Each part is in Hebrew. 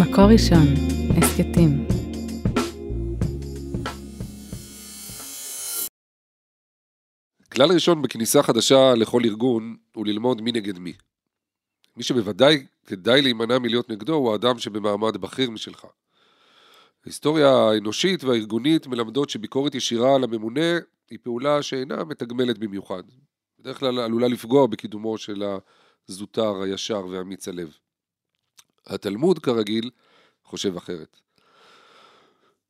מקור ראשון, הסכתים. כלל ראשון בכניסה חדשה לכל ארגון הוא ללמוד מי נגד מי. מי שבוודאי כדאי להימנע מלהיות נגדו הוא האדם שבמעמד בכיר משלך. ההיסטוריה האנושית והארגונית מלמדות שביקורת ישירה על הממונה היא פעולה שאינה מתגמלת במיוחד. בדרך כלל עלולה לפגוע בקידומו של הזוטר, הישר ואמיץ הלב. התלמוד, כרגיל, חושב אחרת.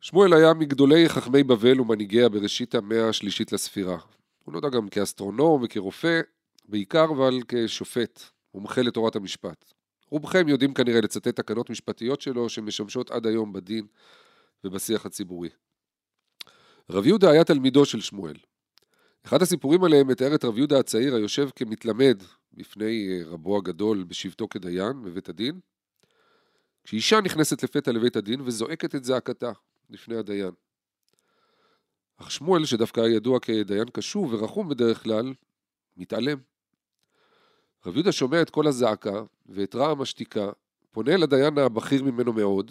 שמואל היה מגדולי חכמי בבל ומנהיגיה בראשית המאה השלישית לספירה. הוא נודע גם כאסטרונום וכרופא, בעיקר אבל כשופט, מומחה לתורת המשפט. רובכם יודעים כנראה לצטט תקנות משפטיות שלו שמשמשות עד היום בדין ובשיח הציבורי. רב יהודה היה תלמידו של שמואל. אחד הסיפורים עליהם מתאר את רב יהודה הצעיר היושב כמתלמד בפני אה, רבו הגדול בשבתו כדיין בבית הדין, כשאישה נכנסת לפתע לבית הדין וזועקת את זעקתה לפני הדיין. אך שמואל, שדווקא היה ידוע כדיין קשוב ורחום בדרך כלל, מתעלם. רב יהודה שומע את קול הזעקה ואת רעם השתיקה, פונה אל הדיין הבכיר ממנו מאוד.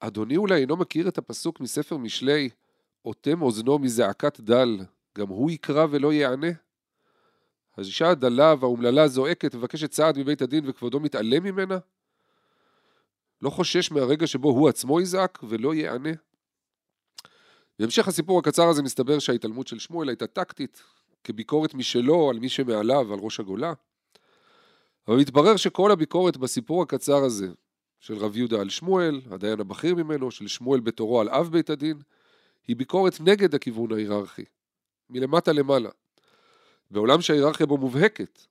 אדוני אולי אינו מכיר את הפסוק מספר משלי, אוטם אוזנו מזעקת דל, גם הוא יקרא ולא יענה? האישה הדלה והאומללה זועקת, מבקשת סעד מבית הדין וכבודו מתעלם ממנה? לא חושש מהרגע שבו הוא עצמו יזעק ולא יענה? בהמשך הסיפור הקצר הזה מסתבר שההתעלמות של שמואל הייתה טקטית, כביקורת משלו על מי שמעליו, על ראש הגולה. אבל מתברר שכל הביקורת בסיפור הקצר הזה, של רב יהודה על שמואל, הדיין הבכיר ממנו, של שמואל בתורו על אב בית הדין, היא ביקורת נגד הכיוון ההיררכי, מלמטה למעלה. בעולם שההיררכיה בו מובהקת,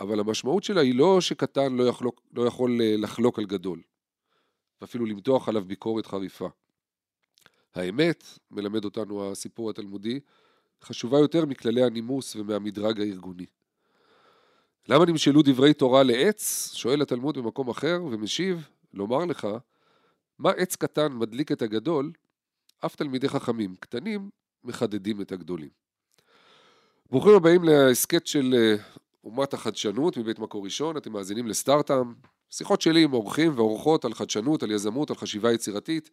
אבל המשמעות שלה היא לא שקטן לא, יחלוק, לא יכול אה, לחלוק על גדול, ואפילו למתוח עליו ביקורת חריפה. האמת, מלמד אותנו הסיפור התלמודי, חשובה יותר מכללי הנימוס ומהמדרג הארגוני. למה נמשלו דברי תורה לעץ? שואל התלמוד במקום אחר ומשיב, לומר לך, מה עץ קטן מדליק את הגדול? אף תלמידי חכמים קטנים מחדדים את הגדולים. ברוכים הבאים להסכת של אה, אומת החדשנות מבית מקור ראשון, אתם מאזינים לסטארט-עם, שיחות שלי עם אורחים ואורחות על חדשנות, על יזמות, על חשיבה יצירתית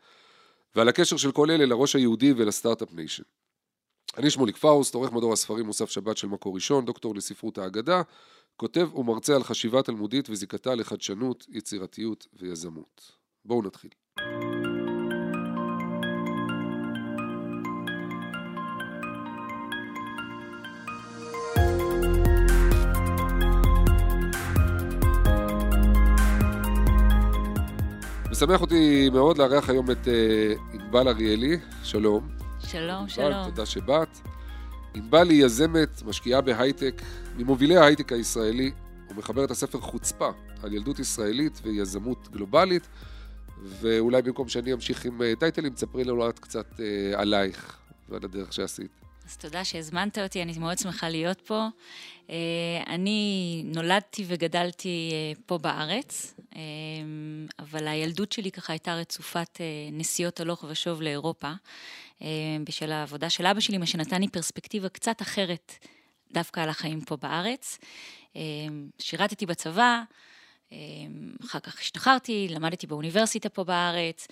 ועל הקשר של כל אלה לראש היהודי ול Start-up Nation. אני שמוליק פאוסט, עורך מדור הספרים מוסף שבת של מקור ראשון, דוקטור לספרות האגדה, כותב ומרצה על חשיבה תלמודית וזיקתה לחדשנות, יצירתיות ויזמות. בואו נתחיל. משמח אותי מאוד לארח היום את אה, ענבל אריאלי, שלום. שלום, שלום. תודה שבאת. ענבל היא יזמת, משקיעה בהייטק, ממובילי ההייטק הישראלי, ומחברת הספר חוצפה על ילדות ישראלית ויזמות גלובלית, ואולי במקום שאני אמשיך עם אה, טייטלים, תספרי לנו את קצת אה, עלייך ועל הדרך שעשית. אז תודה שהזמנת אותי, אני מאוד שמחה להיות פה. אה, אני נולדתי וגדלתי אה, פה בארץ, אה, אבל הילדות שלי ככה הייתה רצופת נסיעות הלוך ושוב לאירופה, בשל העבודה של אבא שלי, מה שנתן לי פרספקטיבה קצת אחרת דווקא על החיים פה בארץ. שירתתי בצבא, אחר כך השתחררתי, למדתי באוניברסיטה פה בארץ,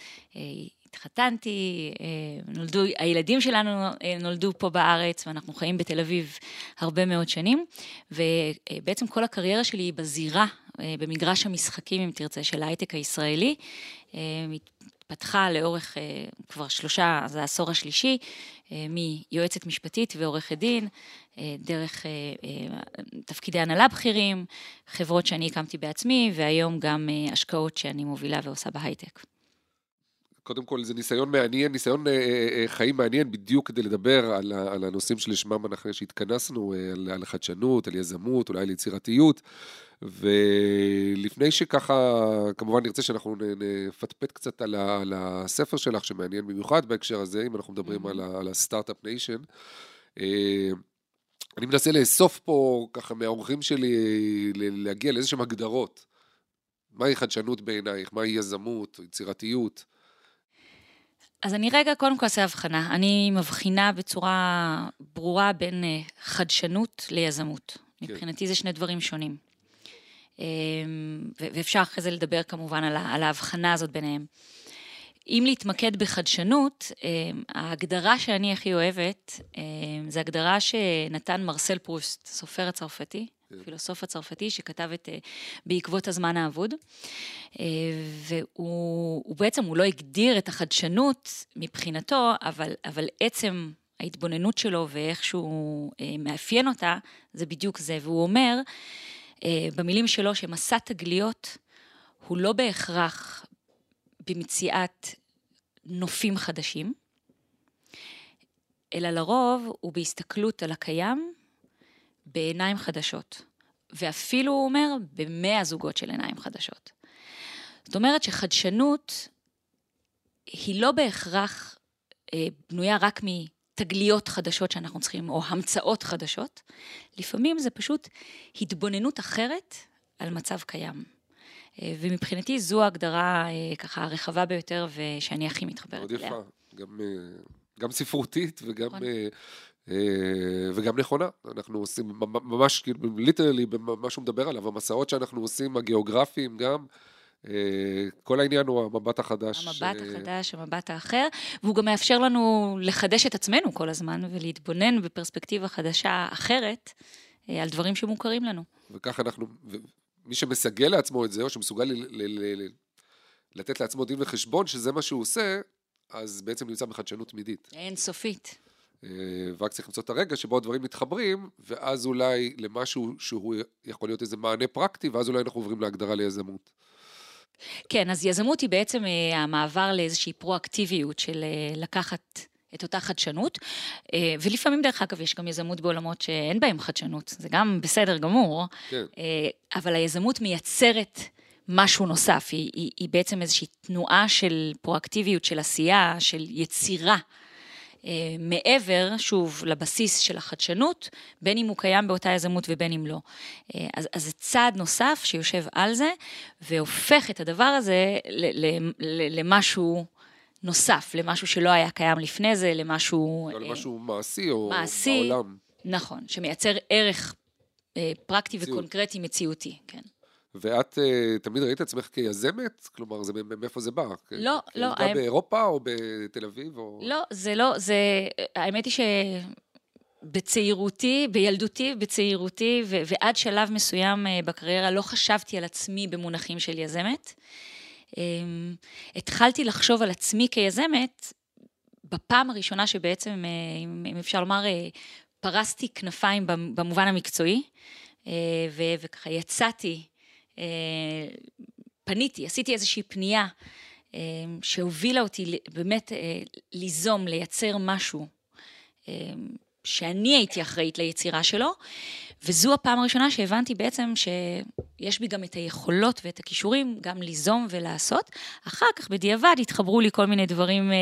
התחתנתי, אה, נולדו, הילדים שלנו אה, נולדו פה בארץ ואנחנו חיים בתל אביב הרבה מאוד שנים, ובעצם כל הקריירה שלי היא בזירה, אה, במגרש המשחקים, אם תרצה, של ההייטק הישראלי. התפתחה לאורך כבר שלושה, זה העשור השלישי, מיועצת משפטית ועורכת דין, דרך תפקידי הנהלה בכירים, חברות שאני הקמתי בעצמי, והיום גם השקעות שאני מובילה ועושה בהייטק. קודם כל זה ניסיון מעניין, ניסיון אה, אה, אה, חיים מעניין בדיוק כדי לדבר על, על הנושאים שלשמם אנחנו שהתכנסנו, על, על חדשנות, על יזמות, אולי על יצירתיות. ולפני שככה, כמובן נרצה שאנחנו נפטפט קצת על, ה, על הספר שלך, שמעניין במיוחד בהקשר הזה, אם אנחנו מדברים על, על ה Start-up Nation. אני מנסה לאסוף פה ככה מהאורחים שלי, להגיע לאיזה שהם הגדרות. מהי חדשנות בעינייך? מהי יזמות, יצירתיות? אז אני רגע קודם כל אעשה הבחנה. אני מבחינה בצורה ברורה בין אה, חדשנות ליזמות. כן. מבחינתי זה שני דברים שונים. ואפשר אחרי זה לדבר כמובן על ההבחנה הזאת ביניהם. אם להתמקד בחדשנות, ההגדרה שאני הכי אוהבת, זו הגדרה שנתן מרסל פרוסט, סופר הצרפתי, כן. פילוסוף הצרפתי, שכתב את בעקבות הזמן האבוד. והוא בעצם, הוא לא הגדיר את החדשנות מבחינתו, אבל, אבל עצם ההתבוננות שלו ואיך שהוא מאפיין אותה, זה בדיוק זה. והוא אומר, במילים שלו, שמסע תגליות הוא לא בהכרח במציאת נופים חדשים, אלא לרוב הוא בהסתכלות על הקיים בעיניים חדשות. ואפילו, הוא אומר, במאה זוגות של עיניים חדשות. זאת אומרת שחדשנות היא לא בהכרח אה, בנויה רק מתגליות חדשות שאנחנו צריכים, או המצאות חדשות. לפעמים זה פשוט התבוננות אחרת על מצב קיים. אה, ומבחינתי זו ההגדרה אה, ככה הרחבה ביותר ושאני הכי מתחברת אליה. מאוד יפה, גם, אה, גם ספרותית וגם, נכון. וגם נכונה. אנחנו עושים ממש, כאילו, ליטרלי, מה שהוא מדבר עליו, המסעות שאנחנו עושים, הגיאוגרפיים גם, כל העניין הוא המבט החדש. המבט החדש, המבט האחר, והוא גם מאפשר לנו לחדש את עצמנו כל הזמן ולהתבונן בפרספקטיבה חדשה אחרת על דברים שמוכרים לנו. וככה אנחנו, מי שמסגל לעצמו את זה, או שמסוגל ל- ל- ל- לתת לעצמו דין וחשבון שזה מה שהוא עושה, אז בעצם נמצא בחדשנות תמידית. אינסופית. אה, ורק צריך למצוא את הרגע שבו הדברים מתחברים, ואז אולי למשהו שהוא יכול להיות איזה מענה פרקטי, ואז אולי אנחנו עוברים להגדרה ליזמות. כן, אז יזמות היא בעצם אה, המעבר לאיזושהי פרואקטיביות של אה, לקחת את אותה חדשנות, אה, ולפעמים דרך אגב יש גם יזמות בעולמות שאין בהם חדשנות, זה גם בסדר גמור, כן. אה, אבל היזמות מייצרת משהו נוסף, היא, היא, היא בעצם איזושהי תנועה של פרואקטיביות, של עשייה, של יצירה. אה, מעבר, שוב, לבסיס של החדשנות, בין אם הוא קיים באותה יזמות ובין אם לא. אז, אז זה צעד נוסף שיושב על זה, והופך את הדבר הזה למשהו נוסף למשהו שלא היה קיים לפני זה, למשהו... לא, למשהו מעשי או מעשי, בעולם. נכון, שמייצר ערך אה, פרקטי מציאות. וקונקרטי מציאותי, כן. ואת uh, תמיד ראית עצמך כיזמת? כלומר, זה, מאיפה זה בא? לא, לא. הייתה באירופה או בתל אביב? או... לא, זה לא, זה... האמת היא שבצעירותי, בילדותי, בצעירותי, ו- ועד שלב מסוים אה, בקריירה לא חשבתי על עצמי במונחים של יזמת. אמ, התחלתי לחשוב על עצמי כיזמת בפעם הראשונה שבעצם, אה, אם אפשר לומר, אה, פרסתי כנפיים במובן המקצועי, אה, וככה יצאתי, פניתי, עשיתי איזושהי פנייה שהובילה אותי באמת ליזום, לייצר משהו שאני הייתי אחראית ליצירה שלו, וזו הפעם הראשונה שהבנתי בעצם שיש בי גם את היכולות ואת הכישורים גם ליזום ולעשות. אחר כך בדיעבד התחברו לי כל מיני דברים אה,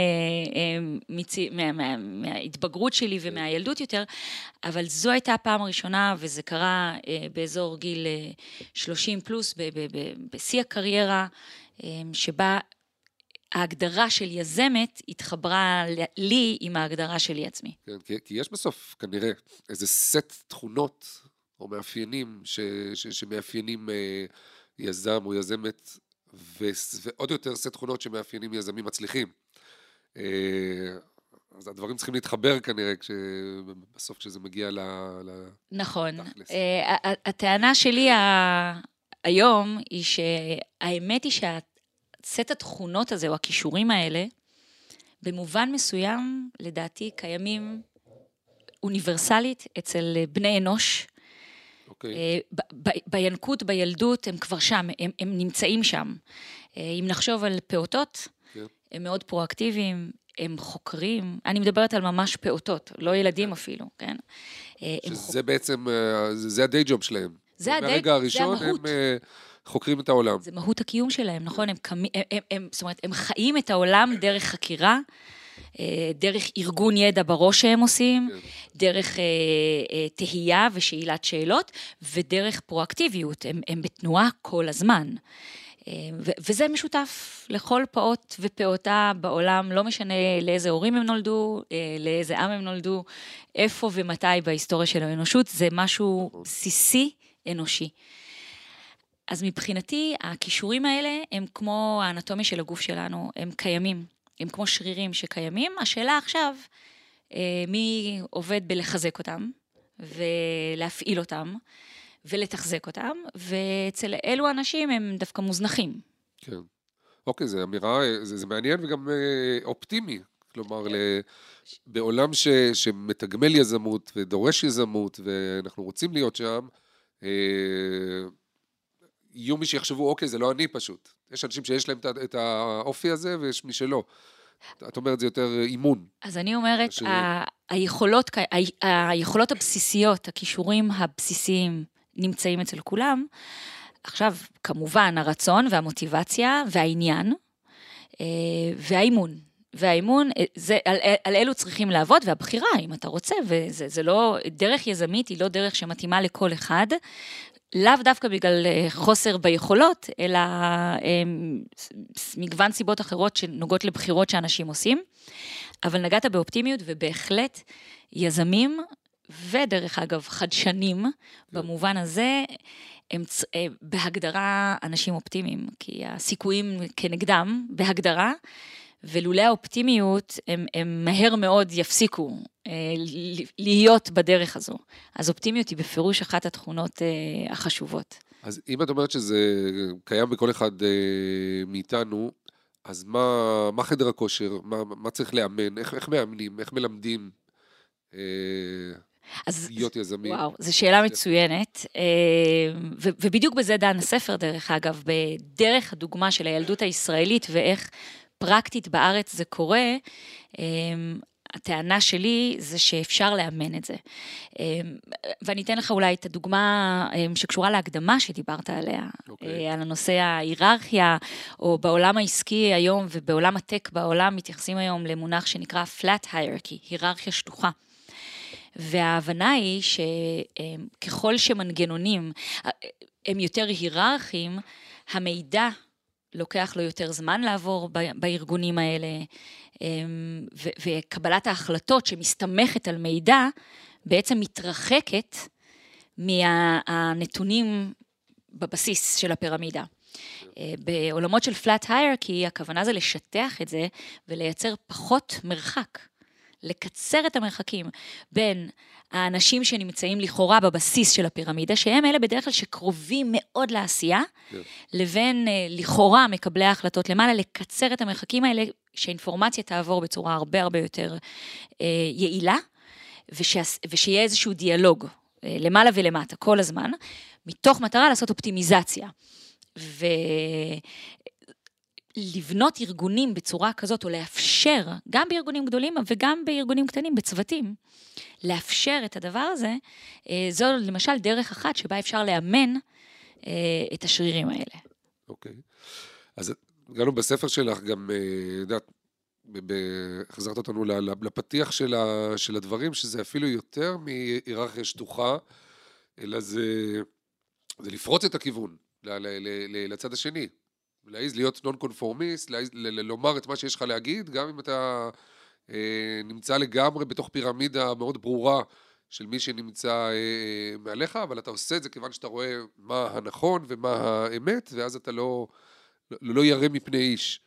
אה, מצי, מה, מה, מההתבגרות שלי ומהילדות יותר, אבל זו הייתה הפעם הראשונה וזה קרה אה, באזור גיל 30 פלוס, בשיא הקריירה, שבה ההגדרה של יזמת התחברה לי עם ההגדרה שלי עצמי. כן, כי, כי יש בסוף כנראה איזה סט תכונות או מאפיינים ש, ש, שמאפיינים אה, יזם או יזמת, ו, ועוד יותר סט תכונות שמאפיינים יזמים מצליחים. אה, אז הדברים צריכים להתחבר כנראה, בסוף כשזה מגיע ל... נכון. אה, הטענה שלי היום היא שהאמת היא שה... סט התכונות הזה, או הכישורים האלה, במובן מסוים, לדעתי, קיימים אוניברסלית אצל בני אנוש. Okay. אוקיי. אה, בינקות, בילדות, הם כבר שם, הם, הם נמצאים שם. אה, אם נחשוב על פעוטות, okay. כן. הם מאוד פרואקטיביים, הם חוקרים, אני מדברת על ממש פעוטות, לא ילדים okay. כן. אפילו, כן? אה, שזה חוק... בעצם, זה הדיי ג'וב שלהם. זה הדיי, זה המהות. הם חוקרים את העולם. זה מהות הקיום שלהם, נכון? הם, הם, הם, הם, זאת אומרת, הם חיים את העולם דרך חקירה, דרך ארגון ידע בראש שהם עושים, כן. דרך אה, אה, תהייה ושאלת שאלות, ודרך פרואקטיביות. הם, הם בתנועה כל הזמן. וזה משותף לכל פעוט ופעוטה בעולם, לא משנה לאיזה הורים הם נולדו, לאיזה עם הם נולדו, איפה ומתי בהיסטוריה של האנושות, זה משהו נכון. בסיסי אנושי. אז מבחינתי, הכישורים האלה הם כמו האנטומיה של הגוף שלנו, הם קיימים, הם כמו שרירים שקיימים. השאלה עכשיו, אה, מי עובד בלחזק אותם ולהפעיל אותם ולתחזק אותם, ואצל אלו אנשים הם דווקא מוזנחים. כן. אוקיי, זו אמירה, זה, זה מעניין וגם אה, אופטימי. כלומר, ל... בעולם ש, שמתגמל יזמות ודורש יזמות, ואנחנו רוצים להיות שם, אה, יהיו מי שיחשבו, אוקיי, זה לא אני פשוט. יש אנשים שיש להם את האופי הזה ויש מי שלא. את אומרת זה יותר אימון. אז אני אומרת, ש... ה- היכולות, ה- היכולות הבסיסיות, הכישורים הבסיסיים נמצאים אצל כולם. עכשיו, כמובן, הרצון והמוטיבציה והעניין אה, והאימון. והאימון, אה, זה, על, על אלו צריכים לעבוד, והבחירה, אם אתה רוצה, וזה לא, דרך יזמית היא לא דרך שמתאימה לכל אחד, לאו דווקא בגלל אה, חוסר ביכולות, אלא מגוון סיבות אחרות שנוגעות לבחירות שאנשים עושים. אבל נגעת באופטימיות, ובהחלט יזמים, ודרך אגב, חדשנים, במובן הזה, הם אה, בהגדרה אנשים אופטימיים, כי הסיכויים כנגדם, בהגדרה, ולולא האופטימיות, הם, הם מהר מאוד יפסיקו אה, להיות בדרך הזו. אז אופטימיות היא בפירוש אחת התכונות אה, החשובות. אז אם את אומרת שזה קיים בכל אחד אה, מאיתנו, אז מה, מה חדר הכושר? מה, מה צריך לאמן? איך, איך מאמנים? איך מלמדים? אה, אז, להיות יזמים. וואו, זו שאלה מצוינת, אה, ו, ובדיוק בזה דן הספר, דרך אגב, בדרך הדוגמה של הילדות הישראלית ואיך פרקטית בארץ זה קורה, אמ, הטענה שלי זה שאפשר לאמן את זה. אמ, ואני אתן לך אולי את הדוגמה אמ, שקשורה להקדמה שדיברת עליה, okay. אוקיי. אה, על הנושא ההיררכיה, או בעולם העסקי היום ובעולם הטק בעולם מתייחסים היום למונח שנקרא flat hierarchy, היררכיה שטוחה. וההבנה היא שככל שמנגנונים אה, הם יותר היררכיים, המידע לוקח לו יותר זמן לעבור בארגונים האלה, אמ, וקבלת ההחלטות שמסתמכת על מידע, בעצם מתרחקת מהנתונים בבסיס של הפירמידה. אה, בעולמות של flat hierarchy, הכוונה זה לשטח את זה ולייצר פחות מרחק. לקצר את המרחקים בין האנשים שנמצאים לכאורה בבסיס של הפירמידה, שהם אלה בדרך כלל שקרובים מאוד לעשייה, yeah. כן. לבין אה, לכאורה מקבלי ההחלטות למעלה, לקצר את המרחקים האלה, שאינפורמציה תעבור בצורה הרבה הרבה יותר אה, יעילה, ושה, ושיהיה איזשהו דיאלוג אה, למעלה ולמטה כל הזמן, מתוך מטרה לעשות אופטימיזציה. ו... לבנות ארגונים בצורה כזאת, או לאפשר, גם בארגונים גדולים וגם בארגונים קטנים, בצוותים, לאפשר את הדבר הזה, אה, זו למשל דרך אחת שבה אפשר לאמן אה, את השרירים האלה. אוקיי. Okay. אז הגענו בספר שלך גם, אה, יודעת, החזרת אותנו לפתיח של, ה, של הדברים, שזה אפילו יותר מהיררכיה שטוחה, אלא זה, זה לפרוץ את הכיוון לצד השני. להעיז להיות נון קונפורמיסט, לומר את מה שיש לך להגיד, גם אם אתה אה, נמצא לגמרי בתוך פירמידה מאוד ברורה של מי שנמצא אה, אה, מעליך, אבל אתה עושה את זה כיוון שאתה רואה מה הנכון ומה האמת, ואז אתה לא, לא, לא ירא מפני איש.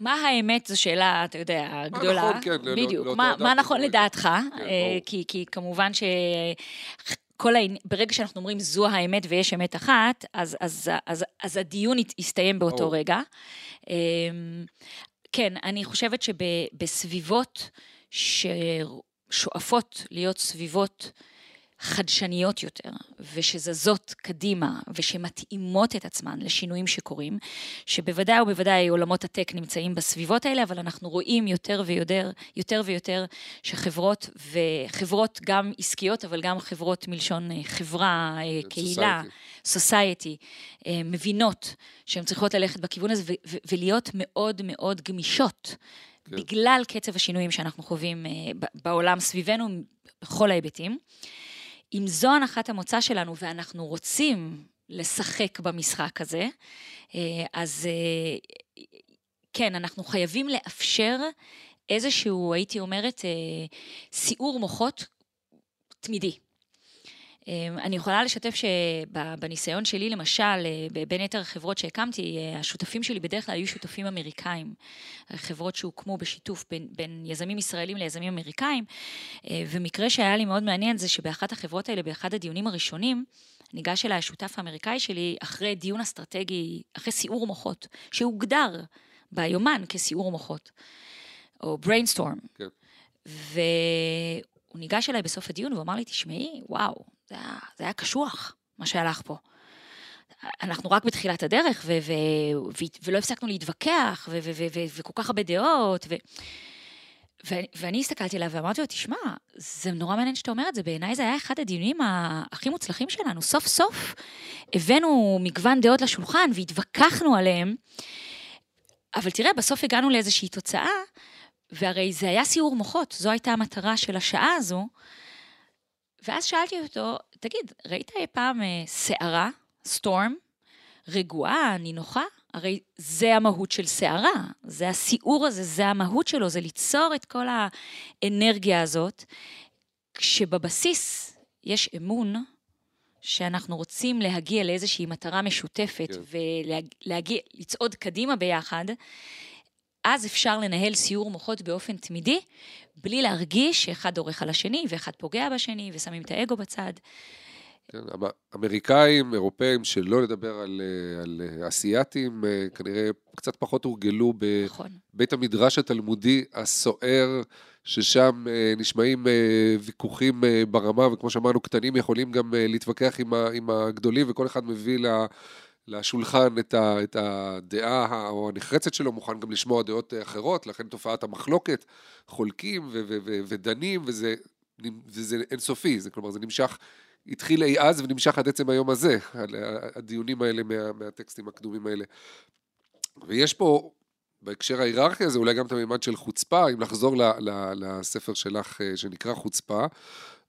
מה האמת זו שאלה, אתה יודע, גדולה. מה נכון, כן. לא- בדיוק. לא, לא מה, מה נכון לדעתך? כן, כי, כי כמובן ש... כל העניין, ברגע שאנחנו אומרים זו האמת ויש אמת אחת, אז, אז, אז, אז הדיון יסתיים באותו או. רגע. אמ, כן, אני חושבת שבסביבות ששואפות להיות סביבות חדשניות יותר, ושזזות קדימה, ושמתאימות את עצמן לשינויים שקורים, שבוודאי ובוודאי עולמות הטק נמצאים בסביבות האלה, אבל אנחנו רואים יותר ויותר, יותר ויותר שחברות, וחברות גם עסקיות, אבל גם חברות מלשון אה, חברה, אה, קהילה, סוסייטי, אה, מבינות שהן צריכות ללכת בכיוון הזה ולהיות מאוד מאוד גמישות. כן. בגלל קצב השינויים שאנחנו חווים בעולם סביבנו, בכל ההיבטים. אם זו הנחת המוצא שלנו ואנחנו רוצים לשחק במשחק הזה, אה, אז אה, כן, אנחנו חייבים לאפשר איזשהו, הייתי אומרת, אה, סיעור מוחות תמידי. אמ, אני יכולה לשתף שבניסיון שלי, למשל, אה, בין יתר החברות שהקמתי, אה, השותפים שלי בדרך כלל היו שותפים אמריקאים. חברות שהוקמו בשיתוף בין, בין יזמים ישראלים ליזמים אמריקאים. אה, ומקרה שהיה לי מאוד מעניין זה שבאחת החברות האלה, באחד הדיונים הראשונים, ניגש אליי השותף האמריקאי שלי אחרי דיון אסטרטגי, אחרי סיעור מוחות, שהוגדר ביומן כסיעור מוחות, או brainstorm. כן. והוא ניגש אליי בסוף הדיון ואמר לי, תשמעי, וואו, זה היה, זה היה קשוח, מה שהלך פה. אנחנו רק בתחילת הדרך, ו- ו- ו- ולא הפסקנו להתווכח, ו- ו- ו- וכל כך הרבה דעות, ו- ו- ואני הסתכלתי עליו ואמרתי לו, תשמע, זה נורא מעניין שאתה אומר את זה, בעיניי זה היה אחד הדיונים הכי מוצלחים שלנו. סוף סוף הבאנו מגוון דעות לשולחן והתווכחנו עליהם, אבל תראה, בסוף הגענו לאיזושהי תוצאה, והרי זה היה סיעור מוחות, זו הייתה המטרה של השעה הזו. ואז שאלתי אותו, תגיד, ראית אי פעם אה, סערה, סטורם, רגועה, נינוחה? הרי זה המהות של סערה, זה הסיעור הזה, זה המהות שלו, זה ליצור את כל האנרגיה הזאת, כשבבסיס יש אמון שאנחנו רוצים להגיע לאיזושהי מטרה משותפת כן. ולצעוד קדימה ביחד, אז אפשר לנהל סיור מוחות באופן תמידי, בלי להרגיש שאחד דורך על השני ואחד פוגע בשני ושמים את האגו בצד. כן, אמריקאים, אירופאים, שלא לדבר על, אה, על אה, אסייתים, אה, כנראה קצת פחות הורגלו. בבית נכון. המדרש התלמודי הסוער, ששם נשמעים ויכוחים ברמה, וכמו שאמרנו, קטנים יכולים גם להתווכח עם, עם הגדולים, וכל אחד מביא לה... לשולחן את, ה, את הדעה או הנחרצת שלו, מוכן גם לשמוע דעות אחרות, לכן תופעת המחלוקת, חולקים ו, ו, ו, ודנים, וזה, וזה אינסופי, זה כלומר זה נמשך, התחיל אי אז ונמשך עד עצם היום הזה, הדיונים האלה מה, מהטקסטים הקדומים האלה. ויש פה, בהקשר ההיררכי הזה, אולי גם את המימד של חוצפה, אם לחזור ל, ל, לספר שלך אה, שנקרא חוצפה,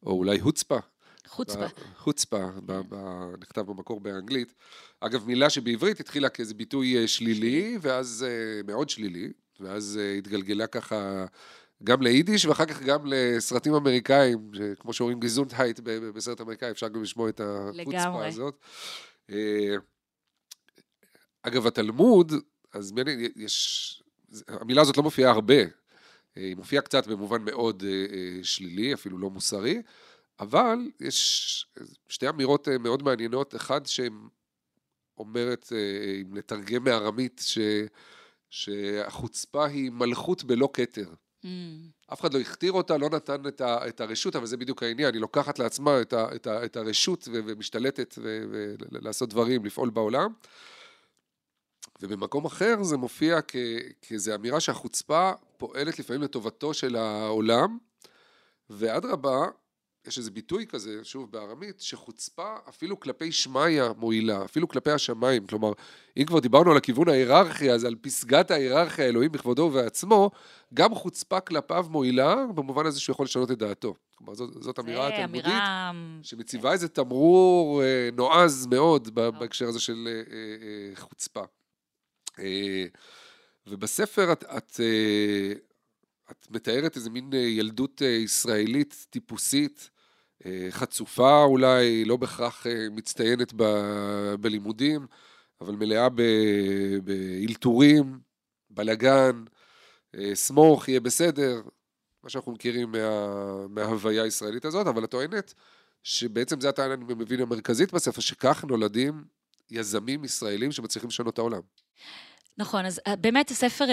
או אולי הוצפה, חוצפה. חוצפה, נכתב במקור באנגלית. אגב, מילה שבעברית התחילה כאיזה ביטוי אה, שלילי, ואז אה, מאוד שלילי, ואז אה, התגלגלה ככה גם ליידיש, ואחר כך גם לסרטים אמריקאים, כמו שאומרים גזונטהייט בסרט אמריקאי, אפשר גם לשמוע את החוצפה הזאת. אגב, התלמוד, אז יש, המילה הזאת לא מופיעה הרבה, היא מופיעה קצת במובן מאוד שלילי, אפילו לא מוסרי, אבל יש שתי אמירות אה, מאוד מעניינות, אחד שאומרת, אה, אם לתרגם מארמית, ש, שהחוצפה היא מלכות בלא כתר. Mm. אף אחד לא הכתיר אותה, לא נתן את, ה, את הרשות, אבל זה בדיוק העניין, היא לוקחת לעצמה את, ה, את, ה, את הרשות ו, ומשתלטת ולעשות דברים, לפעול בעולם. ובמקום אחר זה מופיע כ, כאיזו אמירה שהחוצפה פועלת לפעמים לטובתו של העולם, ואדרבה, יש איזה ביטוי כזה, שוב בארמית, שחוצפה אפילו כלפי שמיא מועילה, אפילו כלפי השמיים. כלומר, אם כבר דיברנו על הכיוון ההיררכי, אז על פסגת ההיררכיה, אלוהים בכבודו ובעצמו, גם חוצפה כלפיו מועילה, במובן הזה שהוא יכול לשנות את דעתו. כלומר, זאת, זאת אמירה תלמודית, אמירה... שמציבה איזה תמרור אה, נועז מאוד בהקשר הזה של אה, אה, חוצפה. ובספר את, את, את מתארת איזה מין ילדות ישראלית טיפוסית, אה, חצופה אולי, לא בהכרח אה, מצטיינת ב, בלימודים, אבל מלאה באלתורים, בלאגן, אה, סמוך, יהיה בסדר, מה שאנחנו מכירים מה, מההוויה הישראלית הזאת, אבל את טוענת שבעצם זה הטענה, אני מבין, המרכזית בספר, שכך נולדים יזמים ישראלים שמצליחים לשנות את העולם. נכון, אז באמת הספר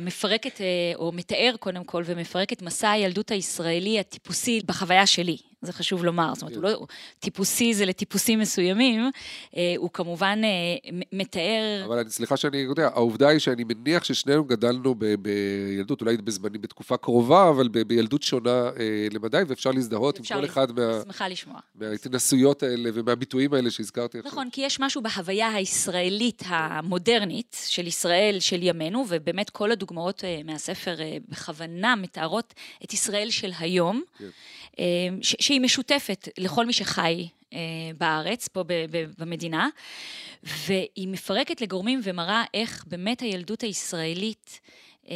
מפרק את, או מתאר קודם כל, ומפרק את מסע הילדות הישראלי הטיפוסי בחוויה שלי. זה חשוב לומר, זאת אומרת, הוא לא, טיפוסי זה לטיפוסים מסוימים, אה, הוא כמובן אה, מתאר... אבל סליחה שאני יודע, העובדה היא שאני מניח ששנינו גדלנו ב, בילדות, אולי בזמנים, בתקופה קרובה, אבל ב, בילדות שונה אה, למדי, ואפשר להזדהות עם כל אחד מה... מההתנסויות האלה ומהביטויים האלה שהזכרתי עכשיו. נכון, כי יש משהו בהוויה הישראלית המודרנית של ישראל, של ימינו, ובאמת כל הדוגמאות מהספר בכוונה מתארות את ישראל של היום. כן. אמ, שהיא משותפת לכל מי שחי אה, בארץ, פה במדינה, והיא מפרקת לגורמים ומראה איך באמת הילדות הישראלית, אמ,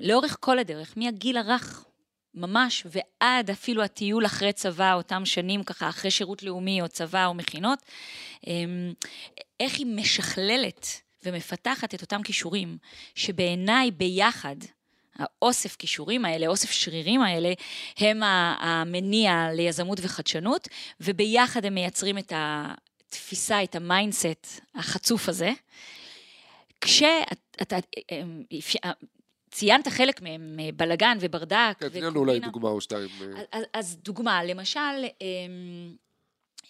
לאורך כל הדרך, מהגיל הרך ממש, ועד אפילו הטיול אחרי צבא, אותם שנים ככה, אחרי שירות לאומי או צבא או מכינות, אמ, איך היא משכללת ומפתחת את אותם כישורים, שבעיניי ביחד, האוסף כישורים האלה, אוסף שרירים האלה, הם המניע ליזמות וחדשנות, וביחד הם מייצרים את התפיסה, את ה mindset החצוף הזה. כשאתה, אמ, ציינת חלק מהם, אה, בלגן וברדק. כן, תני לנו אולי דוגמה או שתיים. אה. אז, אז דוגמה, למשל, אמ,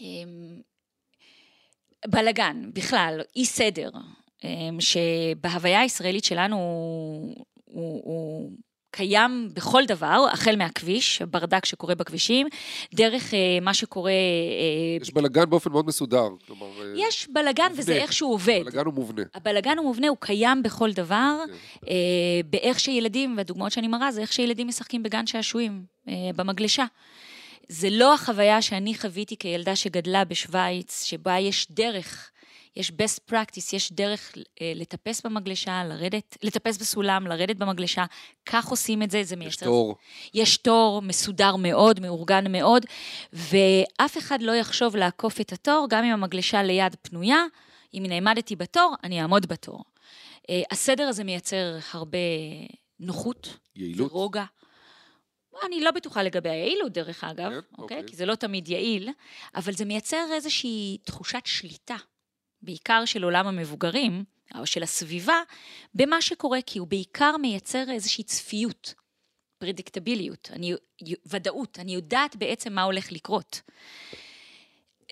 אמ, בלגן, בכלל, אי סדר, שבהוויה הישראלית שלנו הוא, הוא, קיים בכל דבר, החל מהכביש, ברדק שקורה בכבישים, דרך אה, מה שקורה... אה, יש בלגן באופן מאוד מסודר, כלומר... אה, יש בלגן מובנה. וזה איך שהוא עובד. בלגן הוא מובנה. הבלגן הוא מובנה, הוא קיים בכל דבר, כן. באיך שילדים, והדוגמאות שאני מראה זה איך שילדים משחקים בגן שעשועים, במגלשה. זה לא החוויה שאני חוויתי כילדה שגדלה בשוויץ, שבה יש דרך יש best practice, יש דרך אה, לטפס במגלשה, לרדת, לטפס בסולם, לרדת במגלשה, כך עושים את זה, זה מייצר... יש תור. יש תור מסודר מאוד, מאורגן מאוד, ואף אחד לא יחשוב לעקוף את התור, גם אם המגלשה ליד פנויה, אם נעמדתי בתור, אני אעמוד בתור. אה, הסדר הזה מייצר הרבה נוחות. יעילות. ורוגע. אני לא בטוחה לגבי היעילות, דרך אגב, כן, אוקיי? אוקיי? כי זה לא תמיד יעיל, אבל זה מייצר איזושהי תחושת שליטה בעיקר של עולם המבוגרים, או של הסביבה, במה שקורה, כי הוא בעיקר מייצר איזושהי צפיות, פרדיקטביליות, אני, ודאות, אני יודעת בעצם מה הולך לקרות.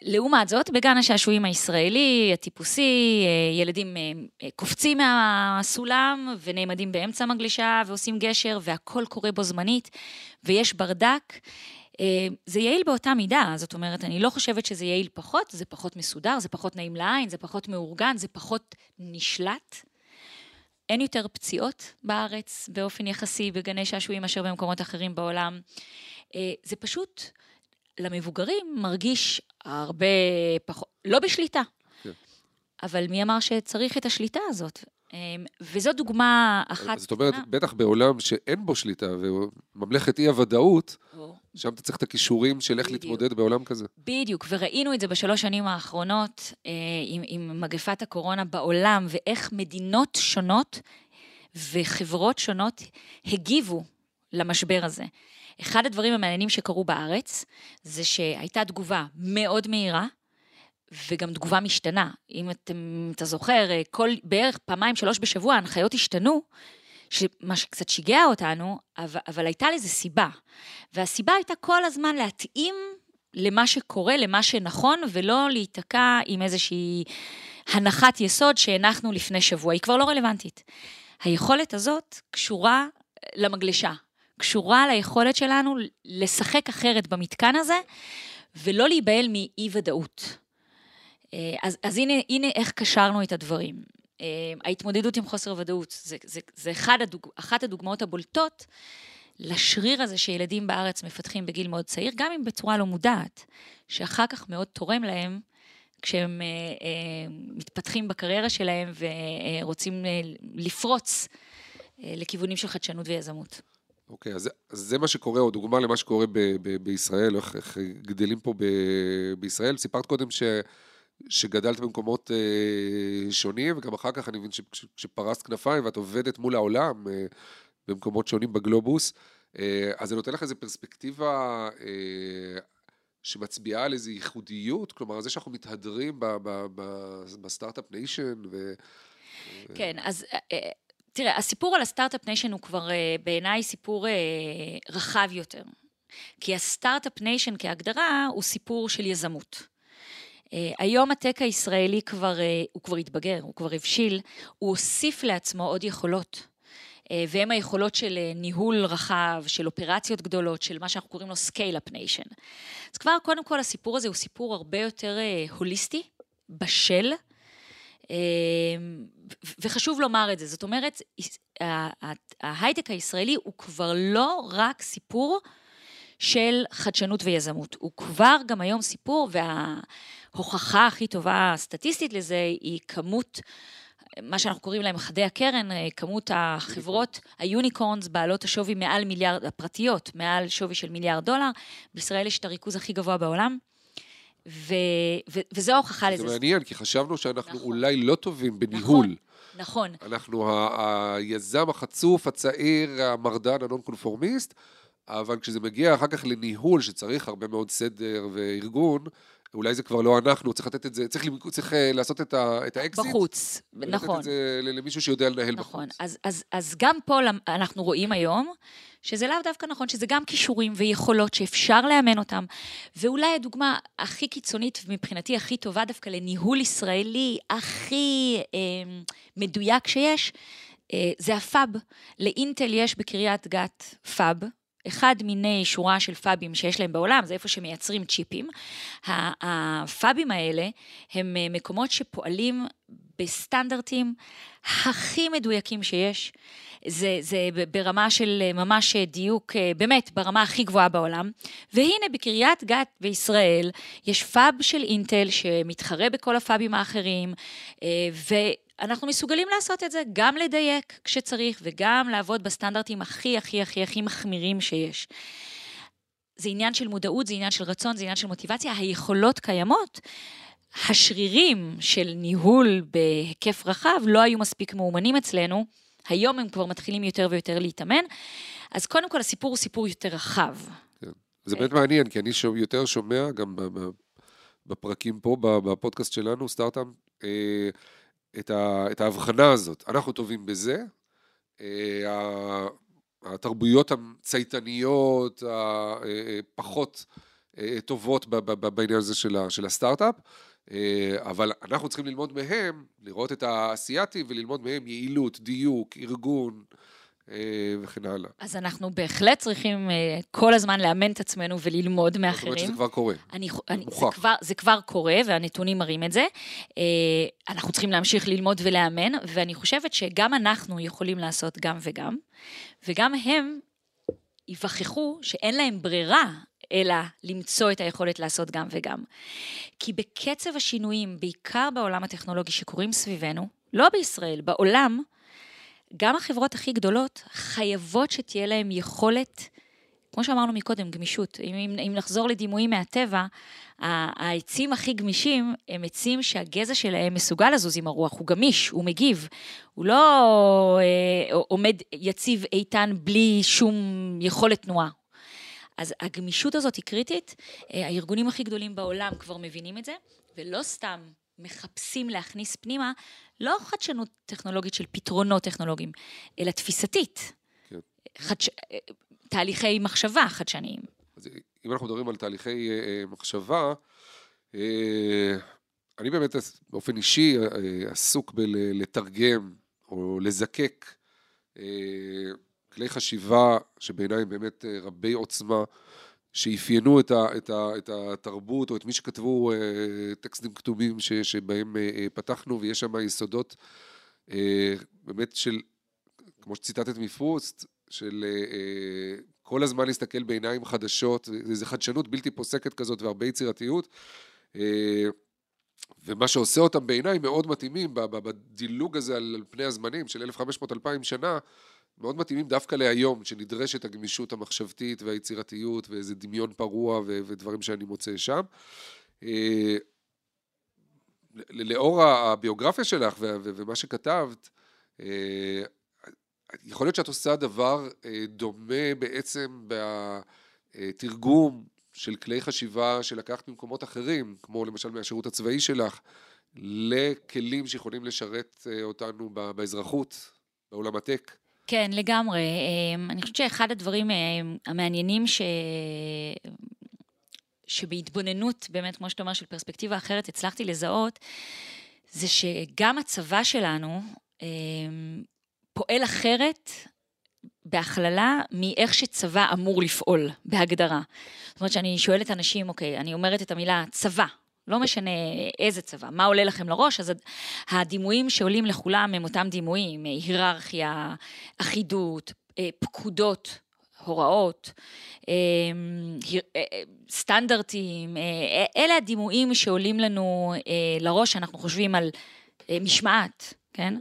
לעומת זאת, בגן השעשועים הישראלי, הטיפוסי, ילדים אה, אה, קופצים מהסולם ונעמדים באמצע המגלישה ועושים גשר והכל קורה בו זמנית ויש ברדק. אה, זה יעיל באותה מידה, זאת אומרת, אני לא חושבת שזה יעיל פחות, זה פחות מסודר, זה פחות נעים לעין, זה פחות מאורגן, זה פחות נשלט. אין יותר פציעות בארץ באופן יחסי בגני שעשועים מאשר במקומות אחרים בעולם. אה, זה פשוט, למבוגרים מרגיש הרבה פחות, לא בשליטה. כן. אבל מי אמר שצריך את השליטה הזאת? אמ, וזו דוגמה אחת. זאת אומרת, בטח בעולם שאין בו שליטה וממלכת אי-הוודאות, שם אתה צריך את הכישורים של איך להתמודד בעולם כזה. בדיוק, וראינו את זה בשלוש שנים האחרונות אה, עם, עם מגפת הקורונה בעולם, ואיך מדינות שונות וחברות שונות הגיבו למשבר הזה. אחד הדברים המעניינים שקרו בארץ, זה שהייתה תגובה מאוד מהירה, וגם תגובה משתנה. אם אתם, אתה זוכר, כל, בערך פעמיים, שלוש בשבוע ההנחיות השתנו, מה שקצת שיגע אותנו, אבל, אבל הייתה לזה סיבה. והסיבה הייתה כל הזמן להתאים למה שקורה, למה שנכון, ולא להיתקע עם איזושהי הנחת יסוד שהנחנו לפני שבוע, היא כבר לא רלוונטית. היכולת הזאת קשורה למגלשה, קשורה ליכולת שלנו לשחק אחרת במתקן הזה, ולא להיבהל מאי-ודאות. אה, אז, אז הנה, הנה איך קשרנו את הדברים. אה, ההתמודדות עם חוסר ודאות, זה, זה, זה אחד הדוג, אחת הדוגמאות הבולטות לשריר הזה שילדים בארץ מפתחים בגיל מאוד צעיר, גם אם בצורה לא מודעת, שאחר כך מאוד תורם להם כשהם אה, אה, מתפתחים בקריירה שלהם ורוצים אה, לפרוץ אה, לכיוונים של חדשנות ויזמות. אוקיי, אז, אז זה מה שקורה, או דוגמה למה שקורה ב, ב, בישראל, איך, איך גדלים פה ב, בישראל. סיפרת קודם ש... שגדלת במקומות אה, שונים, וגם אחר כך אני מבין שפרסת כנפיים ואת עובדת מול העולם אה, במקומות שונים בגלובוס, אה, אז זה נותן לך איזו פרספקטיבה אה, שמצביעה על איזו ייחודיות, כלומר, זה שאנחנו מתהדרים ב Start-up Nation ו... כן, אז... אה, אה, תראה, הסיפור על ה Start-up Nation הוא כבר אה, בעיניי סיפור רחב יותר. כי ה Start-up Nation כהגדרה הוא סיפור של יזמות. אה, היום ה tech הישראלי כבר, אה, הוא כבר התבגר, הוא כבר הבשיל, הוא הוסיף לעצמו עוד יכולות. אה, והם היכולות של ניהול רחב, של אופרציות גדולות, של מה שאנחנו קוראים לו Scale-up Nation. אז כבר קודם כל הסיפור הזה הוא סיפור הרבה יותר הוליסטי, בשל, וחשוב לומר את זה. זאת אומרת, ההייטק הישראלי הוא כבר לא רק סיפור של חדשנות ויזמות, הוא כבר גם היום סיפור, וה... ההוכחה הכי טובה סטטיסטית לזה היא כמות מה שאנחנו קוראים להם חדי הקרן, אה, כמות החברות, היוניקורנס, בעלות השווי מעל מיליארד, הפרטיות, מעל שווי של מיליארד דולר. בישראל יש את הריכוז הכי גבוה בעולם. ו, ו, וזו ההוכחה לזה. זה מעניין, כי חשבנו שאנחנו נכון. אולי לא טובים בניהול. נכון. אנחנו ה- היזם החצוף, הצעיר, המרדן, הנון קונפורמיסט, אבל כשזה מגיע אחר כך לניהול, שצריך הרבה מאוד סדר וארגון, אולי זה כבר לא אנחנו, צריך לתת את זה, צריך, למק- צריך אה, לעשות את, ה, את האקזיט. בחוץ, ולתת נכון. את זה ל- למישהו שיודע לנהל נכון, בחוץ. אז, אז, אז גם פה אנחנו רואים היום שזה לאו דווקא נכון, שזה גם כישורים ויכולות שאפשר לאמן אותם. ואולי הדוגמה הכי קיצונית ומבחינתי הכי טובה דווקא לניהול ישראלי הכי אה, מדויק שיש, אה, זה הפאב. לאינטל יש בקריית גת פאב. אחד מיני שורה של פאבים שיש להם בעולם, זה איפה שמייצרים צ'יפים. הפאבים האלה הם אה, מקומות שפועלים בסטנדרטים הכי מדויקים שיש. זה, זה ברמה של אה, ממש דיוק, אה, באמת, ברמה הכי גבוהה בעולם. והנה, בקריית גת בישראל, יש פאב של אינטל שמתחרה בכל הפאבים האחרים, ואנחנו מסוגלים לעשות את זה, גם לדייק כשצריך, וגם לעבוד בסטנדרטים הכי, הכי, הכי, הכי מחמירים שיש. זה עניין של מודעות, זה עניין של רצון, זה עניין של מוטיבציה, היכולות קיימות. השרירים של ניהול בהיקף רחב לא היו מספיק מאומנים אצלנו, היום הם כבר מתחילים יותר ויותר להתאמן. אז קודם כל הסיפור הוא סיפור יותר רחב. זה באמת מעניין, כי אני יותר שומע, גם בפרקים פה, בפודקאסט שלנו, סטארט-אפ, אה, את, ה, את ההבחנה הזאת. אנחנו טובים בזה, אה, התרבויות הצייתניות, הפחות אה, טובות ב- ב- בעניין הזה של, הסטארט-אפ, אה, אבל אנחנו צריכים ללמוד מהם, לראות את האסייתים וללמוד מהם יעילות, דיוק, ארגון אה, וכן הלאה. אז אנחנו בהחלט צריכים אה, כל הזמן לאמן את עצמנו וללמוד זאת אומרת מאחרים. שזה כבר קורה. אני, אני, זה. כבר, זה כבר קורה, והנתונים מראים את זה. אה, אנחנו צריכים להמשיך ללמוד ולאמן, ואני חושבת שגם אנחנו יכולים לעשות גם וגם, וגם הם ייווכחו שאין להם ברירה אלא למצוא את היכולת לעשות גם וגם. כי בקצב השינויים, בעיקר בעולם הטכנולוגי שקורים סביבנו, לא בישראל, בעולם, גם החברות הכי גדולות חייבות שתהיה להן יכולת, כמו שאמרנו מקודם, גמישות. אם, אם, נחזור לדימויים מהטבע, העצים הכי גמישים הם עצים שהגזע שלהם מסוגל לזוז עם הרוח, הוא גמיש, הוא מגיב. הוא לא אה, עומד יציב איתן בלי שום יכולת תנועה. אז הגמישות הזאת היא קריטית, אה, הארגונים הכי גדולים בעולם כבר מבינים את זה, ולא סתם מחפשים להכניס פנימה לא חדשנות טכנולוגית של פתרונות טכנולוגיים, אלא תפיסתית. כן. חדש... אה, תהליכי מחשבה חדשניים. אז אם אנחנו מדברים על תהליכי אה, אה, מחשבה, אה, אני באמת באופן אישי אה, עסוק בלתרגם או לזקק אה, כלי חשיבה שבעיניי הם באמת אה, רבי עוצמה, שאפיינו את, ה, את, ה, את התרבות או את מי שכתבו אה, טקסטים כתובים ש, שבהם אה, אה, פתחנו, ויש שם יסודות אה, באמת של, כמו שציטטת מפרוסט, של אה, אה, כל הזמן להסתכל בעיניים חדשות, איזו חדשנות בלתי פוסקת כזאת והרבה יצירתיות. אה, ומה שעושה אותם בעיניי מאוד מתאימים בדילוג הזה על פני הזמנים של 1500-2000 שנה, מאוד מתאימים דווקא להיום, שנדרשת הגמישות המחשבתית והיצירתיות ואיזה דמיון פרוע ו- ודברים שאני מוצא שם. אה, לאור הביוגרפיה שלך ו- ו- ומה שכתבת, אה, יכול להיות שאת עושה דבר אה, דומה בעצם בתרגום של כלי חשיבה שלקחת ממקומות אחרים, כמו למשל מהשירות הצבאי שלך, לכלים שיכולים לשרת אותנו באזרחות, בעולם הטק. כן, לגמרי. אמ, אני חושבת שאחד הדברים אמ, המעניינים ש... שבהתבוננות, באמת, כמו שאתה אומר, של פרספקטיבה אחרת, הצלחתי לזהות, זה שגם הצבא שלנו אמ, פועל אחרת בהכללה מאיך שצבא אמור לפעול, בהגדרה. זאת אומרת שאני שואלת אנשים, אוקיי, אני אומרת את המילה צבא, לא משנה איזה צבא, מה עולה לכם לראש, אז הד- הדימויים שעולים לכולם הם אותם דימויים, היררכיה, אחידות, אה, פקודות, הוראות, אה, אה, סטנדרטים, אלה הדימויים שעולים לנו לראש, אנחנו חושבים על משמעת, כן?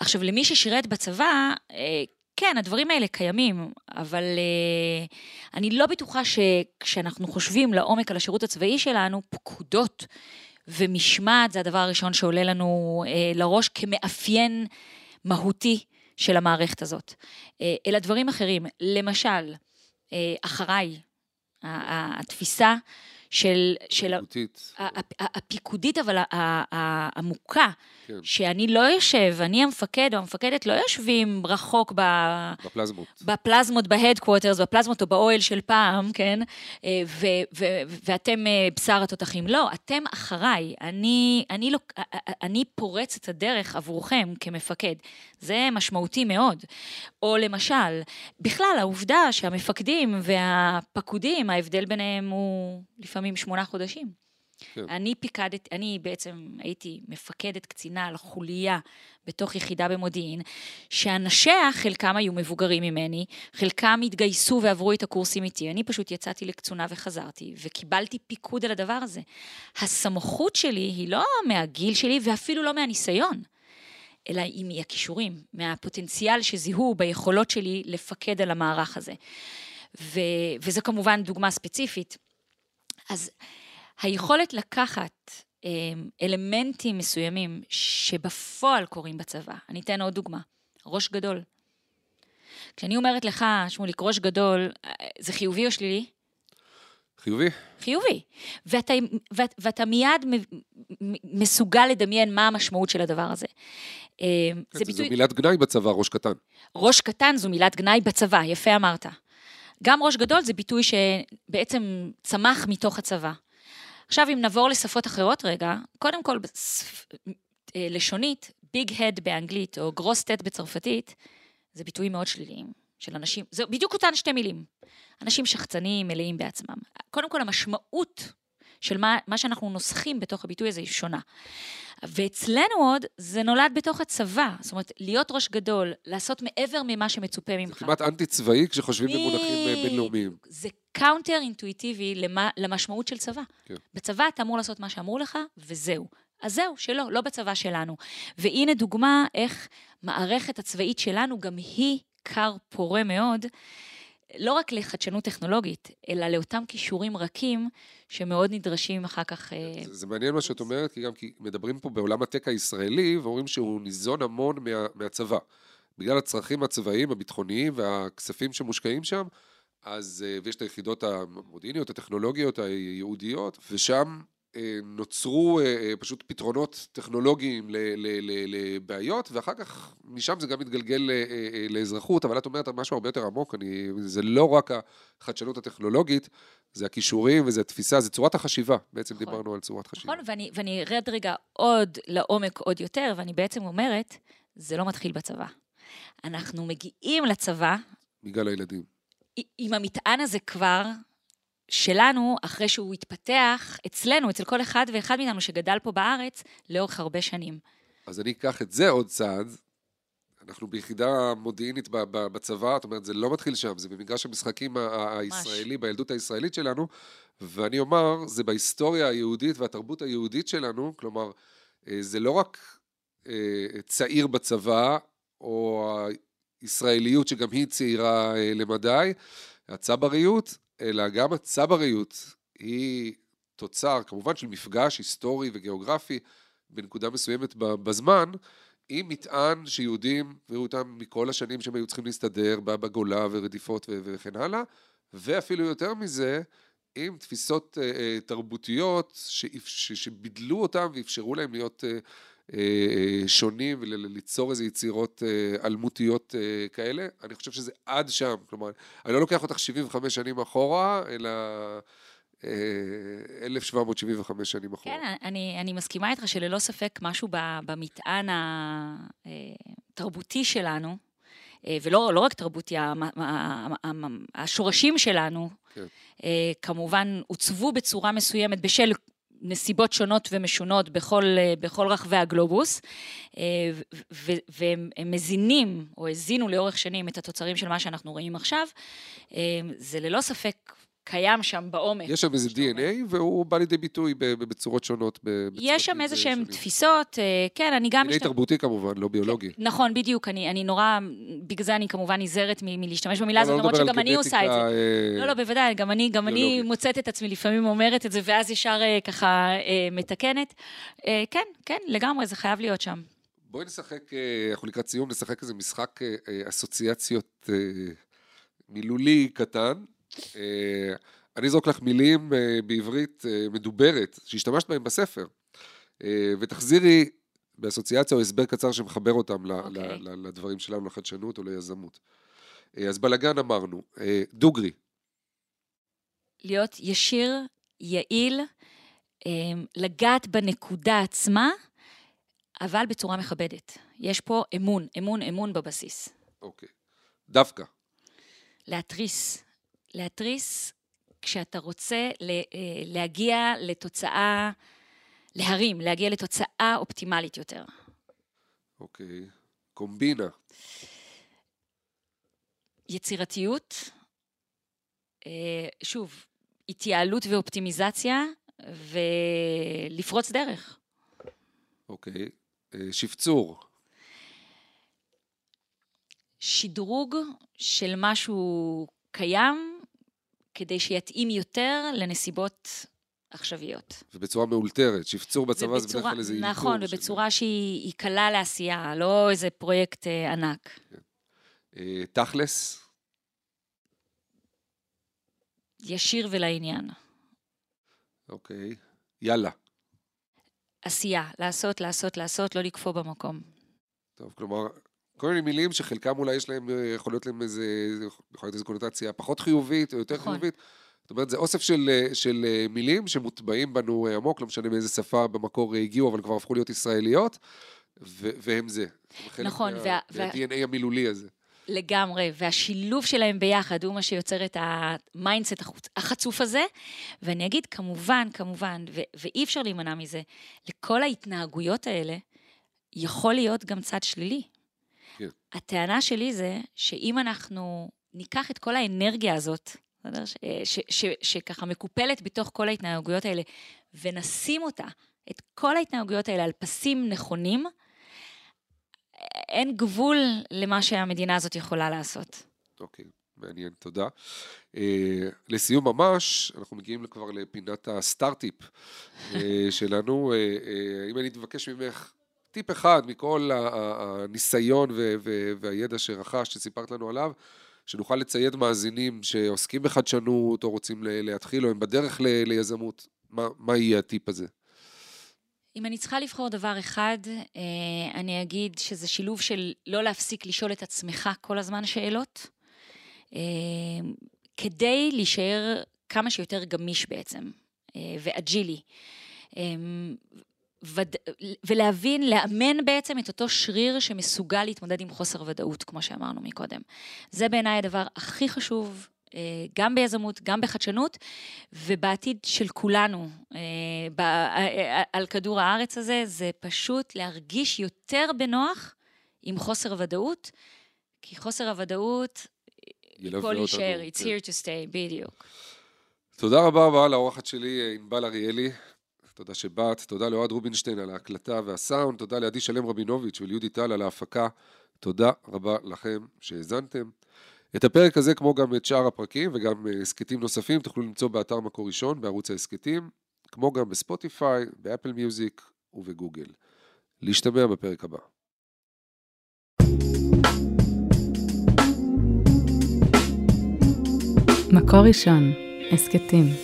עכשיו, למי ששירת בצבא, כן, הדברים האלה קיימים, אבל אה, אני לא בטוחה שכשאנחנו חושבים לעומק על השירות הצבאי שלנו, פקודות ומשמעת זה הדבר הראשון שעולה לנו אה, לראש כמאפיין מהותי של המערכת הזאת. אה, אלא דברים אחרים, למשל, אה, אחריי, התפיסה של... של פיקודית. הפיקודית, אבל העמוקה, כן. שאני לא יושב, אני המפקד או המפקדת לא יושבים רחוק ב... בפלזמות. בפלזמות, בהדקווטרס, בפלזמות או באוהל של פעם, כן? אה, ו, ו, ואתם אה, בשר התותחים. לא, אתם אחריי. אני, אני, לא, אני פורץ את הדרך עבורכם כמפקד. זה משמעותי מאוד. או למשל, בכלל, העובדה שהמפקדים והפקודים, ההבדל ביניהם הוא לפעמים שמונה חודשים. כן. אני פיקדת, אני בעצם הייתי מפקדת קצינה על חוליה בתוך יחידה במודיעין, שאנשיה, חלקם היו מבוגרים ממני, חלקם התגייסו ועברו את הקורסים איתי. אני פשוט יצאתי לקצונה וחזרתי, וקיבלתי פיקוד על הדבר הזה. הסמכות שלי היא לא מהגיל שלי ואפילו לא מהניסיון. אלא היא מהכישורים, מהפוטנציאל שזיהו ביכולות שלי לפקד על המערך הזה. ו, וזו כמובן דוגמה ספציפית. אז היכולת לקחת אמ, אלמנטים מסוימים שבפועל קורים בצבא, אני אתן עוד דוגמה, ראש גדול. כשאני אומרת לך, שמוליק, ראש גדול, זה חיובי או שלילי? חיובי. חיובי. ואתה, ואת, ואתה מיד מסוגל לדמיין מה המשמעות של הדבר הזה. אמ, כן, זה ביטוי... זו מילת גנאי בצבא, ראש קטן. ראש קטן זו מילת גנאי בצבא, יפה אמרת. גם ראש גדול זה ביטוי שבעצם צמח מתוך הצבא. עכשיו, אם נעבור לשפות אחרות רגע, קודם כל, אה, לשונית, ביג הד באנגלית או גרוס טט בצרפתית, זה ביטויים מאוד שליליים של אנשים, זה בדיוק אותן שתי מילים. אנשים שחצניים, מלאים בעצמם. קודם כל, המשמעות של מה, מה שאנחנו יוצקים בתוך הביטוי הזה היא שונה. ואצלנו עוד, זה נולד בתוך הצבא. זאת אומרת, להיות ראש גדול, לעשות מעבר ממה שמצופה ממך. זה כמעט אנטי-צבאי כשחושבים במונחים אה, בינלאומיים. זה counter אינטואיטיבי למשמעות של צבא. כן. בצבא אתה אמור לעשות מה שאמרו לך, וזהו. אז זהו, שלא, לא בצבא שלנו. והנה דוגמה איך מערכת הצבאית שלנו, גם היא כר פורה מאוד, לא רק לחדשנות טכנולוגית, אלא לאותם כישורים רכים שמאוד נדרשים אחר כך... אה, זה, זה מעניין מה שאת אומרת, כי גם כי מדברים פה בעולם הטק הישראלי, ואומרים שהוא ניזון המון מה, מהצבא. בגלל הצרכים הצבאיים, הביטחוניים והכספים שמושקעים שם, אז, אה, ויש את היחידות המודיעיניות, הטכנולוגיות הייעודיות, ושם נוצרו אה, פשוט פתרונות טכנולוגיים לבעיות, ואחר כך משם זה גם מתגלגל לאזרחות, אבל את אומרת משהו הרבה יותר עמוק, אני, זה לא רק החדשנות הטכנולוגית, זה הכישורים וזה התפיסה, זה צורת החשיבה, בעצם נכון. דיברנו על צורת חשיבה. נכון, ואני, ואני ארד רגע עוד לעומק עוד יותר, ואני בעצם אומרת, זה לא מתחיל בצבא. אנחנו מגיעים לצבא... בגלל הילדים. עם המטען הזה כבר שלנו, אחרי שהוא התפתח אצלנו, אצל כל אחד ואחד מאיתנו שגדל פה בארץ, לאורך הרבה שנים. אז אני אקח את זה עוד צעד. אנחנו ביחידה מודיעינית בצבא, זאת אומרת, זה לא מתחיל שם, זה במגרש המשחקים הישראלי, בילדות הישראלית שלנו, ואני אומר, זה בהיסטוריה היהודית והתרבות היהודית שלנו, כלומר, אה, זה לא רק אה, צעיר בצבא, או ישראליות שגם היא צעירה אה, למדי, הצבריות, אלא גם הצבריות היא תוצר כמובן של מפגש היסטורי וגיאוגרפי בנקודה מסוימת בזמן, עם מטען שיהודים הביאו אותם מכל השנים שהם היו צריכים להסתדר בגולה ורדיפות וכן הלאה, ואפילו יותר מזה, עם תפיסות אה, אה, תרבותיות שבידלו אותם ואפשרו להם להיות אה, שונים וליצור איזה יצירות אה, אלמותיות כאלה. אני חושב שזה עד שם, כלומר, אני לא לוקח אותך 75 שנים אחורה, אלא 1775 שנים אחורה. כן, אני, אני מסכימה איתך שללא ספק משהו במטען התרבותי שלנו, ולא לא רק תרבותי, השורשים שלנו, כן. כמובן עוצבו בצורה מסוימת בשל נסיבות שונות ומשונות בכל, אה, בכל רחבי הגלובוס, אה, והם מזינים, או הזינו לאורך שנים את התוצרים של מה שאנחנו רואים עכשיו, אה, זה ללא ספק קיים שם בעומק. יש שם איזה. DNA, והוא בא לידי ביטוי בצורות שונות. יש שם איזה שהן. תפיסות, אה, כן, אני גם... DNA תרבותי כמובן, לא ביולוגי. נכון, בדיוק, אני, אני נורא, בגלל זה אני כמובן נזהרת מלהשתמש במילה הזאת, לא, למרות שגם אני עושה את זה. אה, לא, לא, בוודאי, גם אני, גם אני ביולוגית. מוצאת את עצמי לפעמים אומרת את זה, ואז ישר אה, ככה מתקנת. כן, כן, לגמרי, זה חייב להיות שם. בואי נשחק, אנחנו לקראת סיום, נשחק איזה משחק אסוציאציות מילולי קטן. אה, אני אזרוק לך מילים אה, בעברית אה, מדוברת, שהשתמשת בהם בספר, ותחזירי באסוציאציה או הסבר קצר שמחבר אותם ל- אוקיי. לדברים שלנו, לחדשנות או ליזמות. אז בלאגן אמרנו, דוגרי, להיות ישיר, יעיל, לגעת בנקודה עצמה, אבל בצורה מכבדת. יש פה אמון, אמון, אמון בבסיס. אוקיי. דווקא, להתריס. להתריס כשאתה רוצה אה, להגיע לתוצאה, להרים, להגיע לתוצאה אופטימלית יותר. אוקיי. קומבינה, יצירתיות, אה, שוב, התייעלות ואופטימיזציה, ולפרוץ דרך. אוקיי. אה, שפצור, שדרוג של משהו קיים, כדי שיתאים יותר לנסיבות עכשוויות. ובצורה מאולתרת. שפצור בצבא זה בדרך ובצורה- כלל איזה אילתור. נכון, ובצורה שהיא היא קלה לעשייה, לא איזה פרויקט אה, ענק. אה, תכלס, ישיר ולעניין. אוקיי. יאללה. עשייה, לעשות, לעשות, לעשות, לא לקפוא במקום. טוב, כלומר, כל מיני מילים שחלקם אולי יש להם, אה, יכול להיות להם איזה, יכול להיות איזו קונוטציה פחות חיובית או יותר נכון. חיובית. זאת אומרת, זה אוסף של, אה, של אה, מילים שמוטבעים בנו עמוק, לא משנה מאיזה שפה במקור הגיעו, אבל כבר הפכו להיות ישראליות, ו- והם זה. הם נכון, מה- וה- וה- מה-DNA המילולי הזה. לגמרי, והשילוב שלהם ביחד הוא מה שיוצר את ה mindset החצוף הזה. ואני אגיד, כמובן, כמובן, ו- ואי אפשר להימנע מזה, לכל ההתנהגויות האלה יכול להיות גם צד שלילי. כן. הטענה שלי זה שאם אנחנו ניקח את כל האנרגיה הזאת, בסדר? ש- ש- ש- שככה מקופלת בתוך כל ההתנהגויות האלה, ונשים אותה, את כל ההתנהגויות האלה על פסים נכונים, אין גבול למה שהמדינה הזאת יכולה לעשות. אוקיי, מעניין, תודה. אה, לסיום ממש, אנחנו מגיעים כבר לפינת הסטארט-טיפ אה, שלנו. אה, אה, אם אני אבקש ממך טיפ אחד מכל הניסיון והידע שרכשת, שסיפרת לנו עליו, שנוכל לצייד מאזינים שעוסקים בחדשנות, או רוצים להתחיל, או הם בדרך ליזמות, מה, מה יהיה הטיפ הזה? אם אני צריכה לבחור דבר אחד, אה, אני אגיד שזה שילוב של לא להפסיק לשאול את עצמך כל הזמן שאלות, אה, כדי להישאר כמה שיותר גמיש בעצם, אה, ואג'ילי. וד... ולהבין, לאמן בעצם את אותו שריר שמסוגל להתמודד עם חוסר ודאות, כמו שאמרנו מקודם. זה בעיניי הדבר הכי חשוב, אה, גם ביזמות, גם בחדשנות, ובעתיד של כולנו אה, אה, על כדור הארץ הזה, זה פשוט להרגיש יותר בנוח עם חוסר ודאות, כי חוסר הוודאות, הכל יישאר, it's כן. here to stay, בדיוק. תודה רבה רבה לאורחת שלי, ענבל אריאלי. תודה שבאת, תודה לאוהד רובינשטיין על ההקלטה והסאונד, תודה לעדי שלם רבינוביץ' וליהודי טל על ההפקה. תודה רבה לכם שהאזנתם. את הפרק הזה, כמו גם את שאר הפרקים וגם אה, הסכתים נוספים, תוכלו למצוא באתר מקור ראשון, בערוץ ההסכתים, כמו גם בספוטיפיי, באפל מיוזיק ובגוגל. להשתמע בפרק הבא. מקור ראשון, הסכתים.